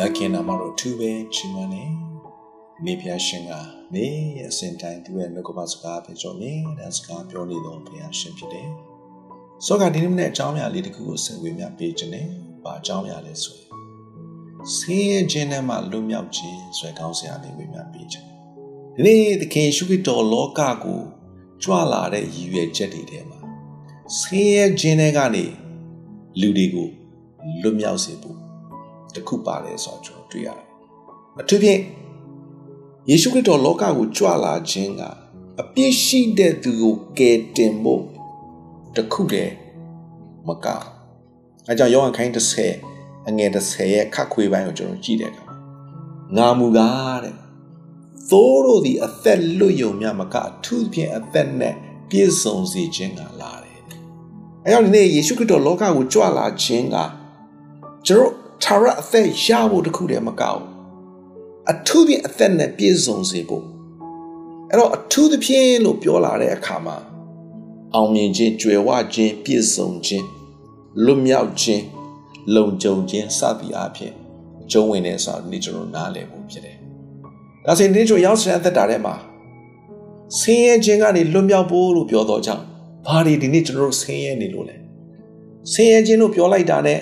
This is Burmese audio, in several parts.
ရခင်နာမတော်သူပဲချီးမွမ်းနေမိဖုရားရှင်ကနေအစဉ်တိုင်းသူရဲ့နှုတ်ကပစကားဖြစ်ကြောမြင်တဲ့စကားပြောနေတော်ဘုရားရှင်ဖြစ်တယ်။ဆိုကဒီနေ့နဲ့အကြောင်းအရာလေးတစ်ခုကိုဆင်ဝေမျှပေးခြင်းနဲ့ဘာအကြောင်းအရာလဲဆိုရင်ဆင်းရဲခြင်းနဲ့မှလွတ်မြောက်ခြင်းဆိုတဲ့ကောင်းစရာလေးဝေမျှပေးခြင်း။ဒီနေ့သခင်ရှုခရစ်တော်လောကကိုကြွလာတဲ့ရည်ရွယ်ချက်တွေထဲမှာဆင်းရဲခြင်းတွေကနေလူတွေကိုလွတ်မြောက်စေဖို့ တခုပါတယ်ဆိုတော့ကျွန်တော်တွေ့ရတယ်။အထူးဖြင့်ယေရှုခရစ်တော်လောကကိုကြွလာခြင်းကအပြည့်ရှိတဲ့သူကိုကယ်တင်ဖို့တခုတည်းမကအဲကြောင့်ယောဟန်ခိုင်း30အငယ်30ရဲ့ခတ်ခွေပိုင်းကိုကျွန်တော်ကြည့်တဲ့အခါငါမူကားတဲ့သိုးတို့သည်အသက်လွတ်ယုံမြမကအထူးဖြင့်အသက်နဲ့ပြည့်စုံစေခြင်းကလာတယ်။အဲကြောင့်ဒီနေ့ယေရှုခရစ်တော်လောကကိုကြွလာခြင်းကကျွန်တော် ထာဝရအသက်ရဖို့တခုတည်းမကောက်အထူးဖြင့်အသက်နဲ့ပြည့်စုံစေဖို့အဲ့တော့အထူးသဖြင့်လို့ပြောလာတဲ့အခါမှာအောင်မြင်ခြင်းကြွယ်ဝခြင်းပြည့်စုံခြင်းလွတ်မြောက်ခြင်းလုံခြုံခြင်းစသည်အဖြစ်ကျုံးဝင်နေဆိုတာဒီကျွန်တော်နားလည်ဖို့ဖြစ်တယ်။ဒါဆိုရင်ဒီကျွန်ရောက်တဲ့အသက်တာထဲမှာဆင်းရဲခြင်းကနေလွတ်မြောက်ဖို့လို့ပြောတော့ကြောင့်ဘာတွေဒီနေ့ကျွန်တော်တို့ဆင်းရဲနေလို့လဲ။ဆင်းရဲခြင်းလို့ပြောလိုက်တာနဲ့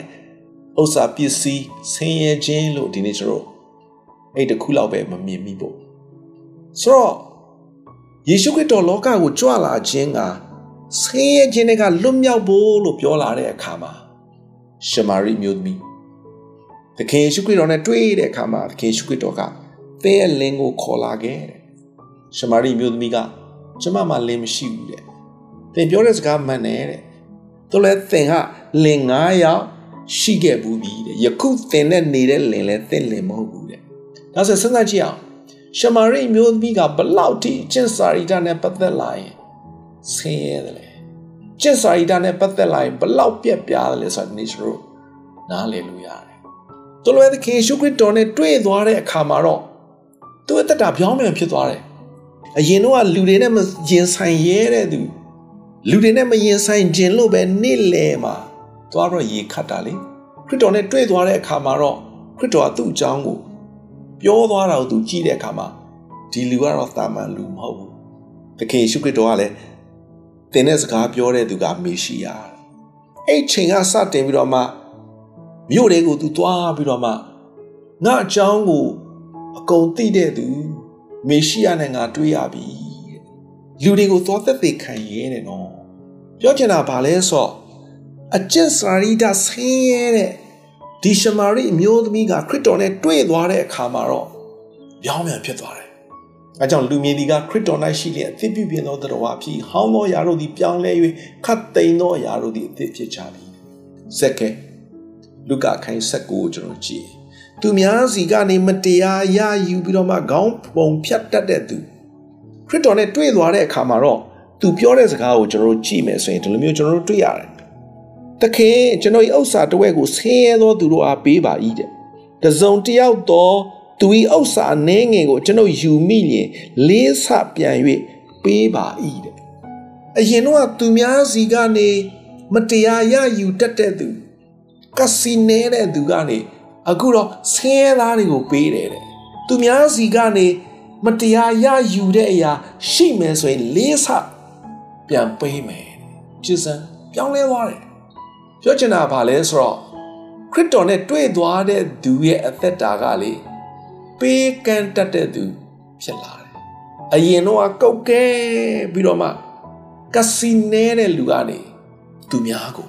ဥစ္စာပစ္စည်းဆင်းရဲခြင်းလို့ဒီနေ့ကျွန်တော်အဲ့တခုလောက်ပဲမမြင်မိဖို့ဆိုတော့ယေရှုခရစ်တော်လောကကိုကြွလာခြင်းကဆင်းရဲခြင်းတွေကလွတ်မြောက်ဖို့လို့ပြောလာတဲ့အခါမှာရှမာရိမျိုးသမီးသခင်ယေရှုခရစ်တော်နဲ့တွေ့တဲ့အခါမှာသခင်ယေရှုခရစ်တော်ကသင်ရဲ့လင်းကိုခေါ်လာခဲ့တဲ့ရှမာရိမျိုးသမီးကကျမမှလင်းမရှိဘူးတဲ့သင်ပြောတဲ့စကားမှန်တယ်တဲ့သူလည်းသင်ကလင်း9ယောက် ရှိခဲ့ဘူးပြီတဲ့ယခုသင်နဲ့နေတဲ့လင်လဲသင်လင်မဟုတ်ဘူးတဲ့ဒါဆိုစဉ်းစားကြည့်အောင်ရှမာရိမျိုးသမီးကဘလောက်ထိကျင့်စာရိတနဲ့ပတ်သက်လာရင်ဆင်းရဲတယ်လေကျင့်စာရိတနဲ့ပတ်သက်လာရင်ဘလောက်ပြက်ပြားတယ်လဲဆိုတာဒီကျွန်တော်နားလည်လို့ရတယ်သူလွယ်သခင်ရှုခရစ်တော်နဲ့တွေ့သွားတဲ့အခါမှာတော့သူ့အသက်တာပြောင်းပြန်ဖြစ်သွားတယ်အရင်တော့လူတွေနဲ့မရင်ဆိုင်ရဲတဲ့သူလူတွေနဲ့မရင်ဆိုင်ခြင်းလို့ပဲနေ့လေမှာ သွားတော့ရေခတ်တာလေခရစ်တော်နဲ့တွေ့သွားတဲ့အခါမှာတော့ခရစ်တော်ကသူ့အကြောင်းကိုပြောသွားတာကိုသူကြည့်တဲ့အခါမှာဒီလူကတော့တာမန်လူမဟုတ်ဘူးသခင်ယေရှုခရစ်တော်ကလည်းသင်တဲ့စကားပြောတဲ့သူကမေရှိယအဲ့ချိန်ကစတင်ပြီးတော့မှမြို့တွေကိုသူသွားပြီးတော့မှငါအကြောင်းကိုအကုန်သိတဲ့သူမေရှိယနဲ့ငါတွေ့ရပြီလူတွေကိုသွားသက်သေခံရဲတယ်နော်ပြောချင်တာဗာလဲဆိုတော့ အကျင့်စာရိတဆင်းရဲတဲ့ဒီရှမာရိအမျိုးသမီးကခရစ်တော်နဲ့တွေ့သွားတဲ့အခါမှာတော့ပြောင်းပြန်ဖြစ်သွားတယ်။အဲကြောင့်လူမြင်ဒီကခရစ်တော်၌ရှိလျက်အသစ်ပြုပြင်သောတရားဖြစ်ဟောင်းသောຢာတို့သည်ပြောင်းလဲ၍ခတ်သိမ်းသောຢာတို့သည်အသစ်ဖြစ်ကြပြီ။ဇက်ကဲလူကခိုင်းဆက်ကိုကျွန်တော်ကြည့်။သူများစီကနေမတရားရယူပြီးတော့မှခေါင်းပုံဖြတ်တတ်တဲ့သူခရစ်တော်နဲ့တွေ့သွားတဲ့အခါမှာတော့သူပြောတဲ့စကားကိုကျွန်တော်တို့ကြည့်မယ်ဆိုရင်ဒီလိုမျိုးကျွန်တော်တို့တွေ့ရတယ် သခင်ကျွန်တော်၏ဥစ္စာတဝက်ကိုဆင်းရဲသောသူတို့အားပေးပါ၏တဲ့တစုံတယောက်သောသူ၏ဥစ္စာအနှဲငယ်ကိုကျွန်တော်ယူမိလျင်လေးဆပြန်၍ပေးပါ၏တဲ့အရင်တော့သူများစီကနေမတရားရယူတတ်တဲ့သူကစီနေတဲ့သူကနေအခုတော့ဆင်းရဲသားတွေကိုပေးတယ်တဲ့သူများစီကနေမတရားရယူတဲ့အရာရှိမယ်ဆိုရင်လေးဆပြန်ပေးမယ်ကျစံပြောင်းလဲသွားတယ် ပြောချင်တာဗာလဲဆိုတော့ခရစ်တော်နဲ့တွေ့သွားတဲ့သူရဲ့အသက်တာကလေပေးကမ်းတတ်တဲ့သူဖြစ်လာတယ်။အရင်တော့ကုတ်ကဲပြီးတော့မှကစီနေတဲ့လူကနေသူများကို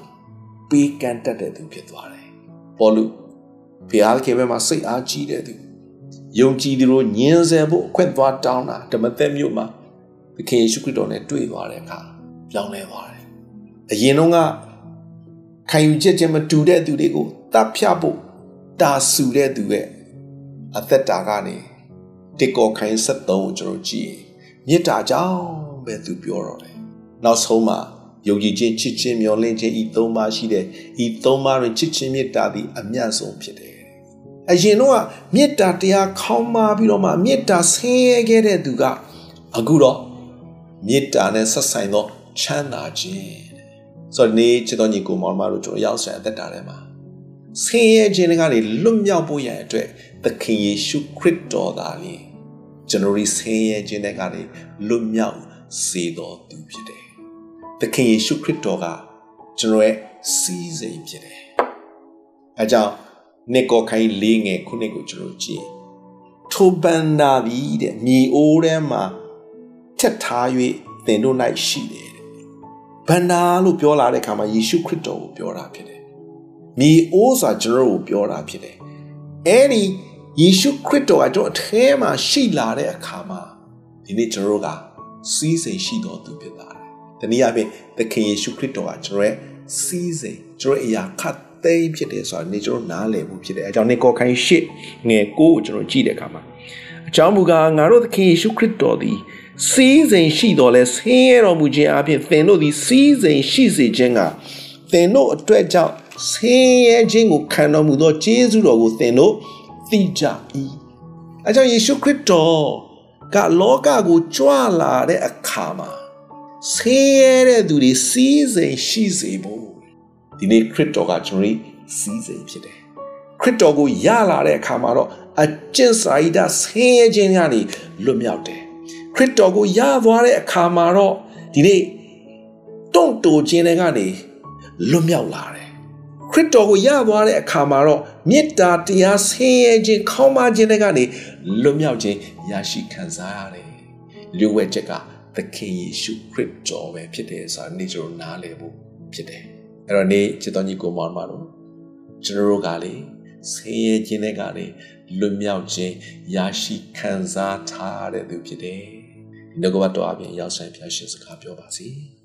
ပေးကမ်းတတ်တဲ့သူဖြစ်သွားတယ်။ပေါ်လူဖျားခေဘဲမှာစိတ်အားကြီးတဲ့သူယုံကြည်သူတို့ညင်ဆယ်ဖို့အခွင့်သွားတောင်းတာဓမ္မသက်မြို့မှာသခင်ယေရှုခရစ်တော်နဲ့တွေ့သွားတဲ့အခါပြောင်းလဲသွားတယ်။အရင်တော့က ခံယူချက်ချင်းမတူတဲ့သူတွေကိုတပ်ဖြတ်ဖို့တာဆူတဲ့သူရဲ့အသက်တာကနေတစ်ကောခိုင်း73ကိုကျွန်တော်ကြည့်ရင်မေတ္တာကြောင့်ပဲသူပြောတော့တယ်နောက်ဆုံးမှာယုံကြည်ခြင်းချစ်ခြင်းမျှော်လင့်ခြင်းဤသုံးပါးရှိတဲ့ဤသုံးပါးတွင်ချစ်ခြင်းမေတ္တာသည်အမြတ်ဆုံးဖြစ်တယ်အရင်တော့မေတ္တာတရားခေါင်းမာပြီးတော့မှမေတ္တာဆင်းရဲခဲ့တဲ့သူကအခုတော့မေတ္တာနဲ့ဆက်ဆိုင်သောချမ်းသာခြင်း ဆိုတော့နေချစ်တော်ညီကိုမောင်မတို့ကျွန်တော်ရောက်ဆန်အသက်တာထဲမှာဆင်းရဲခြင်းကနေလွတ်မြောက်ဖို့ရန်အတွက်သခင်ယေရှုခရစ်တော်သာလျှင်ကျွန်တော်ဒီဆင်းရဲခြင်းတွေကနေလွတ်မြောက်စေတော်သူဖြစ်တယ်။သခင်ယေရှုခရစ်တော်ကကျွန်တော်ရဲ့စီးစိမ်ဖြစ်တယ်။အဲကြောင့်နေကောခိုင်းလေးငယ်ခုနှစ်ကိုကျွန်တော်ကြည့်ထိုပန်နာပြီးတဲ့မြေအိုးထဲမှာထက်ထား၍သင်တို့၌ရှိတယ်တဲ့။ ဘန္နာလို့ပြောလာတဲ့အခါမှာယေရှုခရစ်တော်ကိုပြောတာဖြစ်တယ်။မြေအိုးဆိုတာကျွန်တော်ကိုပြောတာဖြစ်တယ်။အဲဒီယေရှုခရစ်တော်ကကျွန်တော်အထဲမှာရှိလာတဲ့အခါမှာဒီနေ့ကျွန်တော်ကစီးစိမ်ရှိတော်သူဖြစ်လာတယ်။ဒီနည်းအားဖြင့်သခင်ယေရှုခရစ်တော်ကကျွန်တော်ရဲ့စီးစိမ်ကျွန်တော်အရာခတ်သိမ်းဖြစ်တယ်ဆိုတာနေကျွန်တော်နားလည်မှုဖြစ်တယ်။အဲကြောင့်နေကောခိုင်းရှစ်ငယ်ကိုကိုကျွန်တော်ကြည့်တဲ့အခါမှာ အကြောင်းမူကားငါတို့သခင်ယေရှုခရစ်တော်သည်စီးစိမ်ရှိတော်လဲဆင်းရဲတော်မူခြင်းအပြင်သင်တို့သည်စီးစိမ်ရှိစေခြင်းကသင်တို့အတွက်ကြောင့်ဆင်းရဲခြင်းကိုခံတော်မူသောကျေးဇူးတော်ကိုသင်တို့သိကြ၏အဲကြောင့်ယေရှုခရစ်တော်ကလောကကိုကြွလာတဲ့အခါမှာဆင်းရဲတဲ့သူတွေစီးစိမ်ရှိစေဖို့ဒီနေ့ခရစ်တော်ကကျွန်တော်စီးစိမ်ဖြစ်တယ် ခရစ်တော်ကိုရလာတဲ့အခါမှာတော့အကျင့်စာရိတ္တဆင်းရဲခြင်းကနေလွတ်မြောက်တယ်ခရစ်တော်ကိုရသွားတဲ့အခါမှာတော့ဒီနေ့တုံ့တိုခြင်းတွေကနေလွတ်မြောက်လာတယ်ခရစ်တော်ကိုရသွားတဲ့အခါမှာတော့မေတ္တာတရားဆင်းရဲခြင်းခေါင်းမခြင်းတွေကနေလွတ်မြောက်ခြင်းရရှိခံစားရတယ်လျှို့ဝှက်ချက်ကသခင်ယေရှုခရစ်တော်ပဲဖြစ်တယ်ဆိုတာနေ့ကျွန်တော်နားလည်ဖို့ဖြစ်တယ်အဲ့တော့နေ့ချစ်တော်ညီကိုမောင်မတို့ကျွန်တော်တို့ကလေ ဆင်းရဲခြင်းတွေကလေလွတ်မြောက်ခြင်းရရှိခံစားထားတဲ့သူဖြစ်တယ်ဒီနောက်ကဘတော်အပြင်ရောက်ဆိုင်ဖျားရှင်စကားပြောပါစီ။